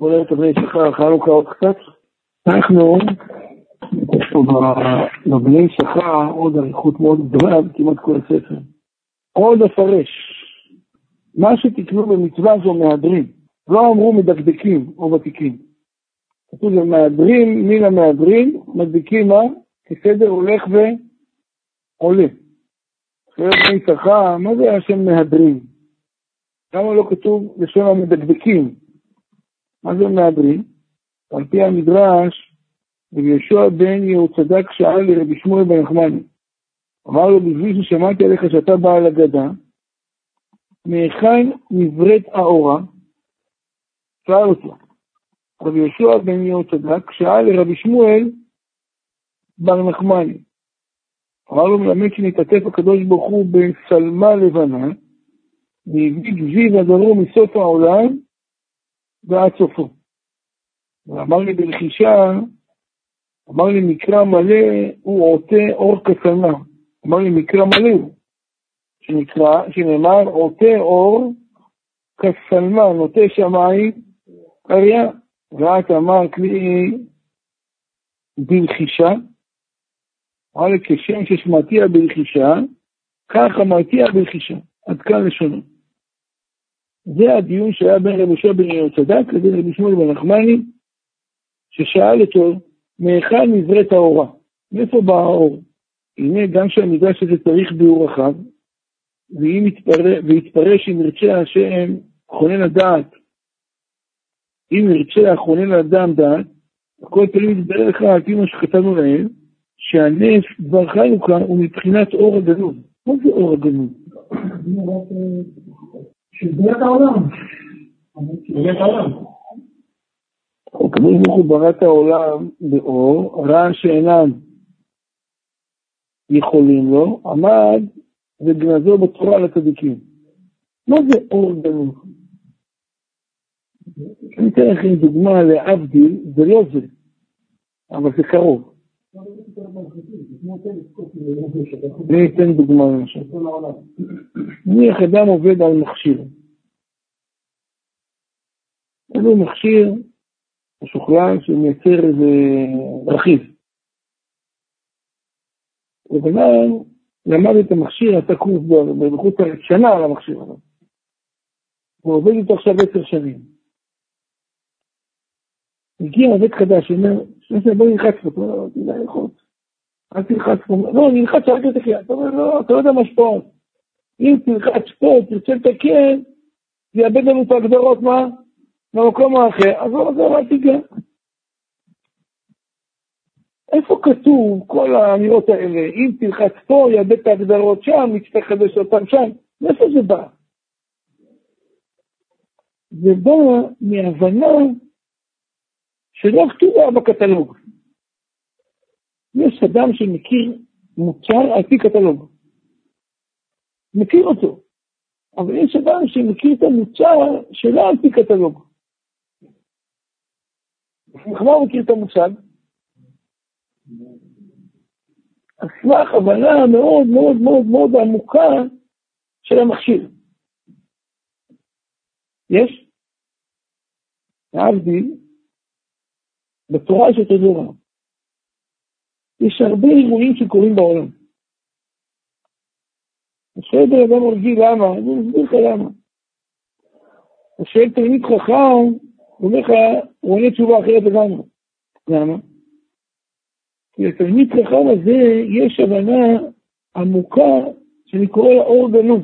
בוא נראה את הבני שכר, חנוכה עוד קצת. אנחנו, בבני שכר עוד אריכות מאוד גדולה כמעט כל הספר. עוד אפרש. מה שתקנו במצווה זו מהדרים. לא אמרו מדקדקים או ותיקים. כתוב זה מהדרים מן המהדרים, מדביקים מה? כסדר הולך ועולה. אחרי בני שכר, מה זה השם מהדרים? למה לא כתוב לשון המדקדקים? מה זה מהדרין? על פי המדרש, רבי יהושע בן יהוצדק שאל לרבי שמואל בן נחמני. אמר לו, בשביל ששמעתי עליך שאתה בעל אגדה, מהיכן נבראת האורה? שאל אותו. רבי יהושע בן יהוצדק שאל לרבי שמואל בר נחמני. אמר לו, מלמד שנתעטף הקדוש ברוך הוא בשלמה לבנה, והביא גזיב הדרום מסוף העולם, ועד סופו. ואמר לי ברכישה, אמר לי מקרא מלא הוא עוטה אור כצלמה. אמר לי מקרא מלא הוא, שנקרא, שנאמר עוטה אור כצלמה, נוטה שמיים קריה. ואת אמרת לי ברכישה, אמר לי כשם ששמעתיה ברכישה, כך אמרתיה ברכישה. עד כאן לשונו. זה הדיון שהיה בין רבי יהושע בן יהוצדק לבין רבי שמואל בן נחמני, ששאל אותו, מהיכן נבראת האורה? מאיפה בא האור? הנה, גם שהמדרש הזה צריך ביאור רחב, ואם יתפרש, ויתפרש אם ירצה השם חונן הדעת, אם ירצה החונן לאדם דעת, הכל תמיד יתברר לך על פי מה שכתבנו להם, שהנס דבר חנוכה הוא מבחינת אור הגנוב. מה זה אור הגנוב? של בריאת העולם. בריאת העולם. הקדוש ברוך הוא ברא את העולם באור, רע שאינם יכולים לו, עמד וגנזו בתורה לצדיקים. מה זה אור גנוב? אני אתן לכם דוגמה להבדיל, זה לא זה, אבל זה קרוב. אני אתן דוגמה למשל. נניח אדם עובד על מכשיר. יש לו מכשיר משוכלל שמייצר איזה רכיב. ובן למד את המכשיר, עשה קורס בחוץ שנה על המכשיר הזה. הוא עובד איתו עכשיו עשר שנים. הגיע עובד חדש, אומר, שנייה, בוא נלחץ פה, אתה אומר, תדע ללחוץ. אל תלחץ פה, לא, אני נלחץ רק לתקן. אתה אומר, לא, אתה לא יודע מה השפעות. אם תלחץ פה, תרצה לתקן, זה יאבד לנו את ההגדרות, מה? במקום האחר, אז לא עזוב, אל תיגע. איפה כתוב כל האמירות האלה? אם תלחץ פה, יאבד את ההגדרות שם, יצטרך לחדש אותם שם. מאיפה זה בא? זה בא מהבנה שלא כתובה בקטלוג. יש אדם שמכיר מוצר על פי קטלוג. מכיר אותו. אבל יש אדם שמכיר את המוצר שלא על פי קטלוג. מה הוא מכיר את המושג? על סמך הבנה מאוד מאוד מאוד מאוד עמוקה של המכשיר. יש? להבדיל, בתורה יש אותו דבר. יש הרבה אירועים שקורים בעולם. שואל בן אדם רגיל למה, אני אסביר לך למה. שואל תלמיד חכם, הוא אומר לך, הוא עונה תשובה אחרת לגמרי. למה? כי לתלמיד חכם הזה יש הבנה עמוקה שאני קורא לה אור גנוז.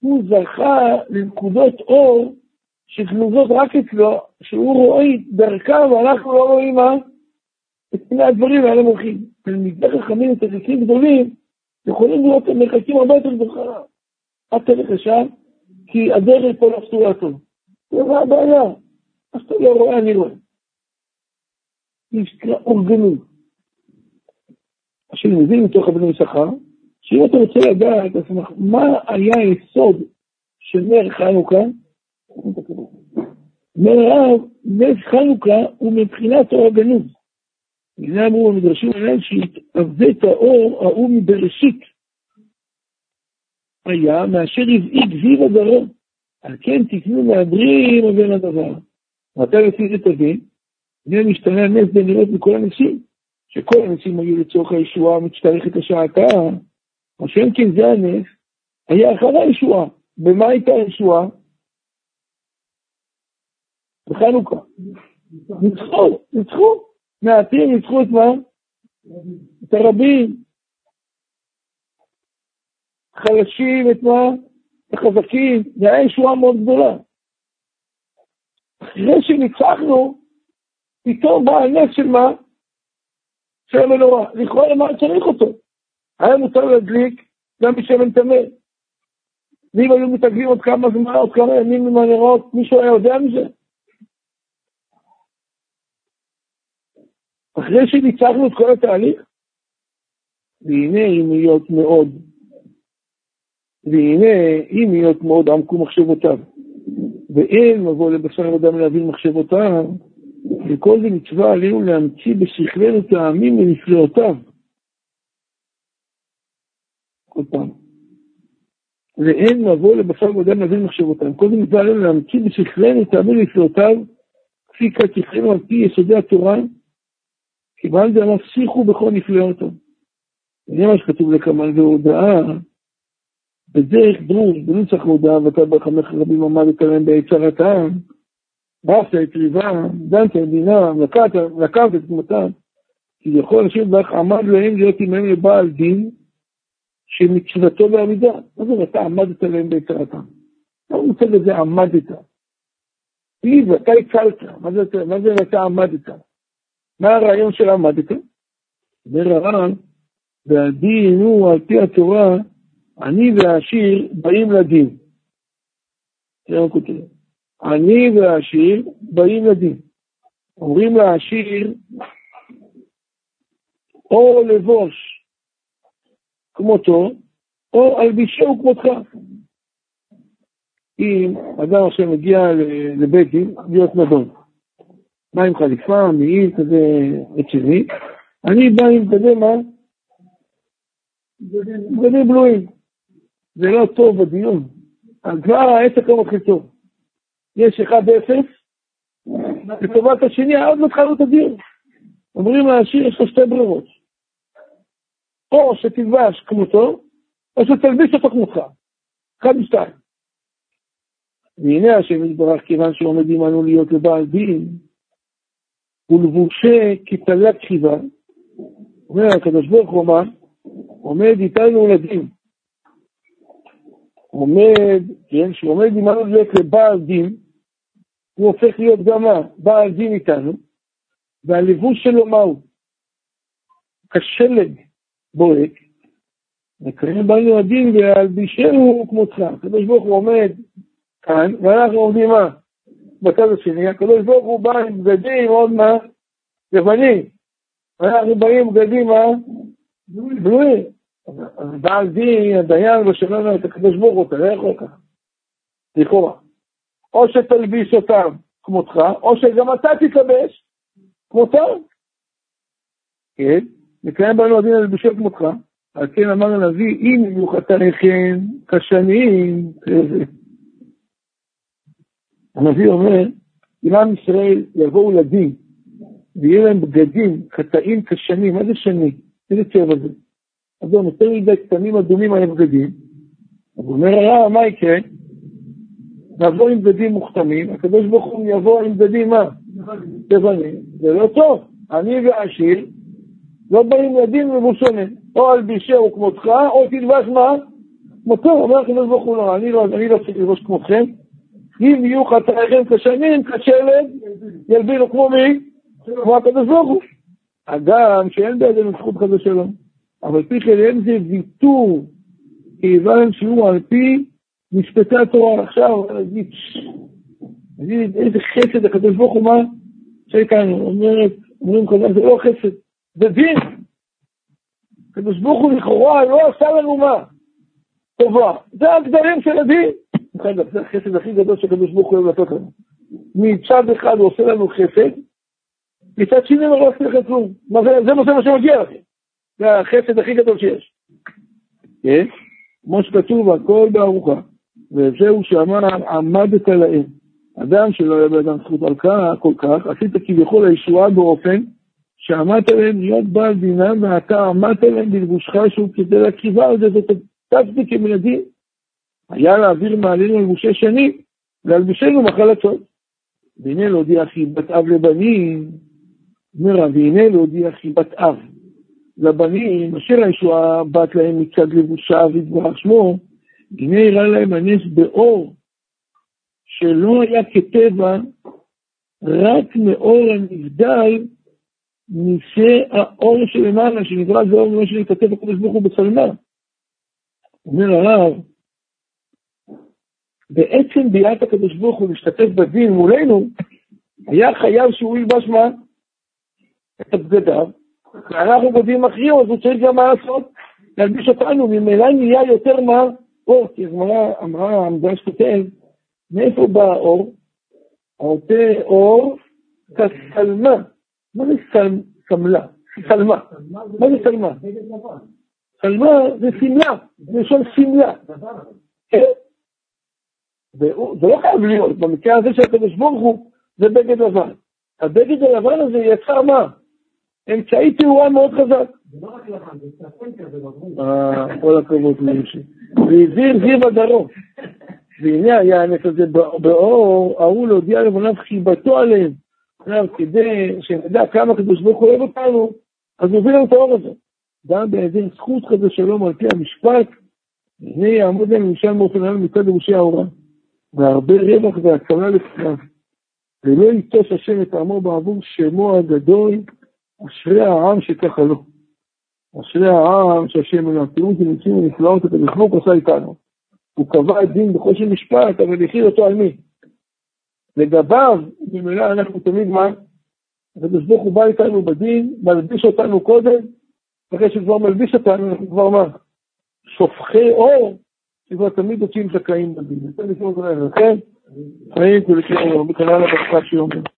הוא זכה לנקודות אור שגנוזות רק אצלו, שהוא רואה דרכם ואנחנו לא רואים מה? את פני הדברים האלה מולכים. תלמידי חכמים וצדיקים גדולים יכולים לראות את המרחקים הרבה יותר גדולה. אל תלך לשם, כי הדרך פה לא פסולה טוב. זה הבעיה. אז אתה לא רואה, אני רואה. יש אורגנות. עכשיו מבין מתוך אבני שכר, שאם אתה רוצה לדעת מה היה היסוד של נר חנוכה, מרב, נס חנוכה הוא מבחינת אור הגנוז. בגלל אמרו במדרשים האלה שהתעוות האור ההוא מבראשית היה מאשר הבעיק זיו הדרום. על כן תקנו מהדרים ובין הדבר. ואתה לפי זה תבין, הנה משתנה הנס ונראות מכל הנסים, שכל הנסים היו לצורך הישועה מצטרכת לשעתה, מה שאין כן זה הנס, היה אחרי הישועה. במה הייתה הישועה? בחנוכה. ניצחו, ניצחו. מעטים ניצחו את מה? את הרבים. חלשים את מה? את החזקים. היה ישועה מאוד גדולה. אחרי שניצחנו, פתאום בא הנס של מה? של המנורה. לכאורה למה צריך אותו? היה מותר להדליק גם בשמן טמא. ואם היו מתעגלים עוד כמה זמן, עוד כמה ימים עם הנרות, מישהו היה יודע מזה? אחרי שניצחנו את כל התהליך, והנה אם להיות מאוד, והנה אם להיות מאוד עמקו מחשבותיו, ואין מבוא לבשר ודם להבין מחשבותיו, וכל זה מצווה עלינו להמציא בשכלנו טעמים ונפלאותיו. כל פעם. ואין מבוא לבשר ודם להבין מחשבותיו. כל זה מצווה עלינו להמציא בשכלנו טעמים ונפלאותיו, כפי כתיכנו על פי יסודי התורה, קיבלת עליו שיחו בכל נפלאותו. זה מה שכתוב לקמל והודאה, בדרך דרוש, בנוסח הודאה, ואתה בחמך רבים עמדת להם ביצרתם, רפת את ריבם, דנת את דינם, לקבת את תמותם, כביכול השם ברך עמד להם להיות עמהם לבעל דין, שמצוותו בעמידה. מה זה ואתה עמדת להם ביצרתם? הוא מוצא בזה עמדת? היא ואתה הצלת, מה זה ואתה עמדת? מה הרעיון של עמדת? אומר הר"ן, והדין הוא על פי התורה, אני והעשיר באים לדין. אני והעשיר באים לדין. אומרים לעשיר, או לבוש כמותו, או אלבישהו כמותך. אם אדם עכשיו מגיע לבית דין, להיות נדון. בא עם חליפה, מעיל כזה רציני, אני בא עם כזה מה? בגדים בלויים. זה לא טוב בדיון. כבר העסק לא מתחיל טוב. יש 1-0, לטובת השני, עוד לא התחלנו את הדיון. אומרים לעשיר, יש לו שתי ברירות. או שתלבש כמותו, או שתלביש אותו כמותך. אחד משתיים. והנה השם יתברך, כיוון שעומד עמנו להיות לבעל דין, ולבושה כתלת חיבה, אומר הקדוש ברוך הוא מה? עומד איתנו לדין. עומד, כן, שעומד עמנו להיות לבעל דין, הוא הופך להיות גם מה? בעל דין איתנו, והלבוש שלו מהו? כשלג בוהק, וקרן בנו הדין והלבישנו כמותך. הקדוש ברוך הוא עומד כאן, ואנחנו עומדים מה? בצד השני, הקדוש ברוך הוא בא עם בגדים עוד מה? לבנים. אנחנו באים בגדים מה? בלויים. בעל דין, הדיין, לא שלנו את הקדוש ברוך הוא, תראה איך הוא ככה. לכאורה. או שתלביש אותם כמותך, או שגם אתה תתלבש כמותם. כן? נקיים בנו הדין על לבישו כמותך. על כן אמר הנביא, אם יהיו חטאיכם כשנים, הנביא אומר, אם עם ישראל יבואו לדין, ויהיה להם בגדים, חטאים כשנים, מה זה שני? איזה צבע זה? אז הוא נותן לי קטנים אדומים על הבגדים, אז הוא אומר, הרע, מה יקרה? נבוא עם בגדים מוכתמים, הקדוש ברוך הוא יבוא עם בגדים מה? לבנים, זה לא טוב. אני ועשיר לא באים לדין מבושנים, או על בישהו כמותך, או תלבש מה? כמותו, אומר הקדוש ברוך הוא לא, לא, אני לא צריך ללבוש כמותכם, אם יהיו חטאיכם כשנים, כשלד, ילבינו כמו מי? כמו הקדוש ברוך הוא. אדם שאין בידינו זכות חס ושלום, אבל פי כן אין זה ויתור, כיוון שהוא על פי משפטי התורה. עכשיו, נגיד, איזה חסד הקדוש ברוך הוא מה? שכאן אומרת, אומרים כל זה לא חסד, זה דין. הקדוש ברוך הוא לכאורה לא עשה לנו מה? טובה. זה הגדרים של הדין. אגב, זה החסד הכי גדול שהקדוש ברוך הוא אוהב לתת לנו. מצד אחד הוא עושה לנו חסד, מצד שני הוא לא עושה לכם כלום. זה מה שמגיע לכם. זה החסד הכי גדול שיש. כן? כמו שכתוב, הכל בארוחה. וזהו שאמר, עמדת להם. אדם שלא היה באדם זכות על כך, כל כך, עשית כביכול הישועה באופן שעמדת להם להיות בעל דינם, ואתה עמדת להם בלבושך שוב כדי להקריבה על זה, ותצפתי כמנהגים. היה להעביר מעלינו לבושי שני, להלבישנו מחלצות. והנה להודיע חיבת אב לבנים, אומר והנה להודיע חיבת אב לבנים, אשר הישועה בת להם מצד לבושה ויתברך שמו, הנה הראה להם הנס באור, שלא היה כטבע, רק מאור הנבדל האור שלמעלה, שנברא זה אור ממה שנכתב הקדוש ברוך הוא בצלמה. אומר הרב, בעצם ביאת הקדוש ברוך הוא להשתתף בדין מולנו, היה חייב שהוא ילבש מה? את הבגדיו, ואנחנו בדין מכריעו, אז הוא צריך גם מה לעשות? להלביש אותנו, ממילא נהיה יותר מה? אור, כי הגמרא אמרה, המדרש כותב, מאיפה בא האור? העוטה אור כסלמה. מה זה סמלה? סלמה. מה זה סלמה? סלמה זה שמלה, זה לשון שמלה. זה לא חייב להיות, במקרה הזה של הקדוש ברוך הוא, זה בגד לבן. הבגד הלבן הזה יצר מה? אמצעי תאורה מאוד חזק. זה לא רק לבן, זה צפון כזה אה, כל הכבוד לאישי. והזהיר זיו הדרום. והנה היה הנס הזה באור, ההוא להודיע לבניו חיבתו עליהם. עכשיו, כדי שנדע כמה הקדוש ברוך הוא אוהב אותנו, אז הוא מביא לנו את האור הזה. גם בהיעדר זכות כזה שלום על פי המשפט, הנה יעמוד להם משם באופן היום מצד ירושי ההוראה. והרבה רווח והקלה לפניו. ולא ייטוש השם את עמו בעבור שמו הגדול, אשרי העם שככה לו. אשרי העם שהשם אליו. תראו כי נמצאים ונפלאות את המחמוק עשה איתנו. הוא קבע את דין בחושן משפט, אבל הכיל אותו על מי? לגביו, ממילא אנחנו תמיד מה? הקדוש ברוך הוא בא איתנו בדין, מלביש אותנו קודם, אחרי שכבר מלביש אותנו, אנחנו כבר מה? שופכי אור, שכבר תמיד יוצאים זכאים בדין. לכן, חיים כולי כאור, בכלל הברכה שיאמר.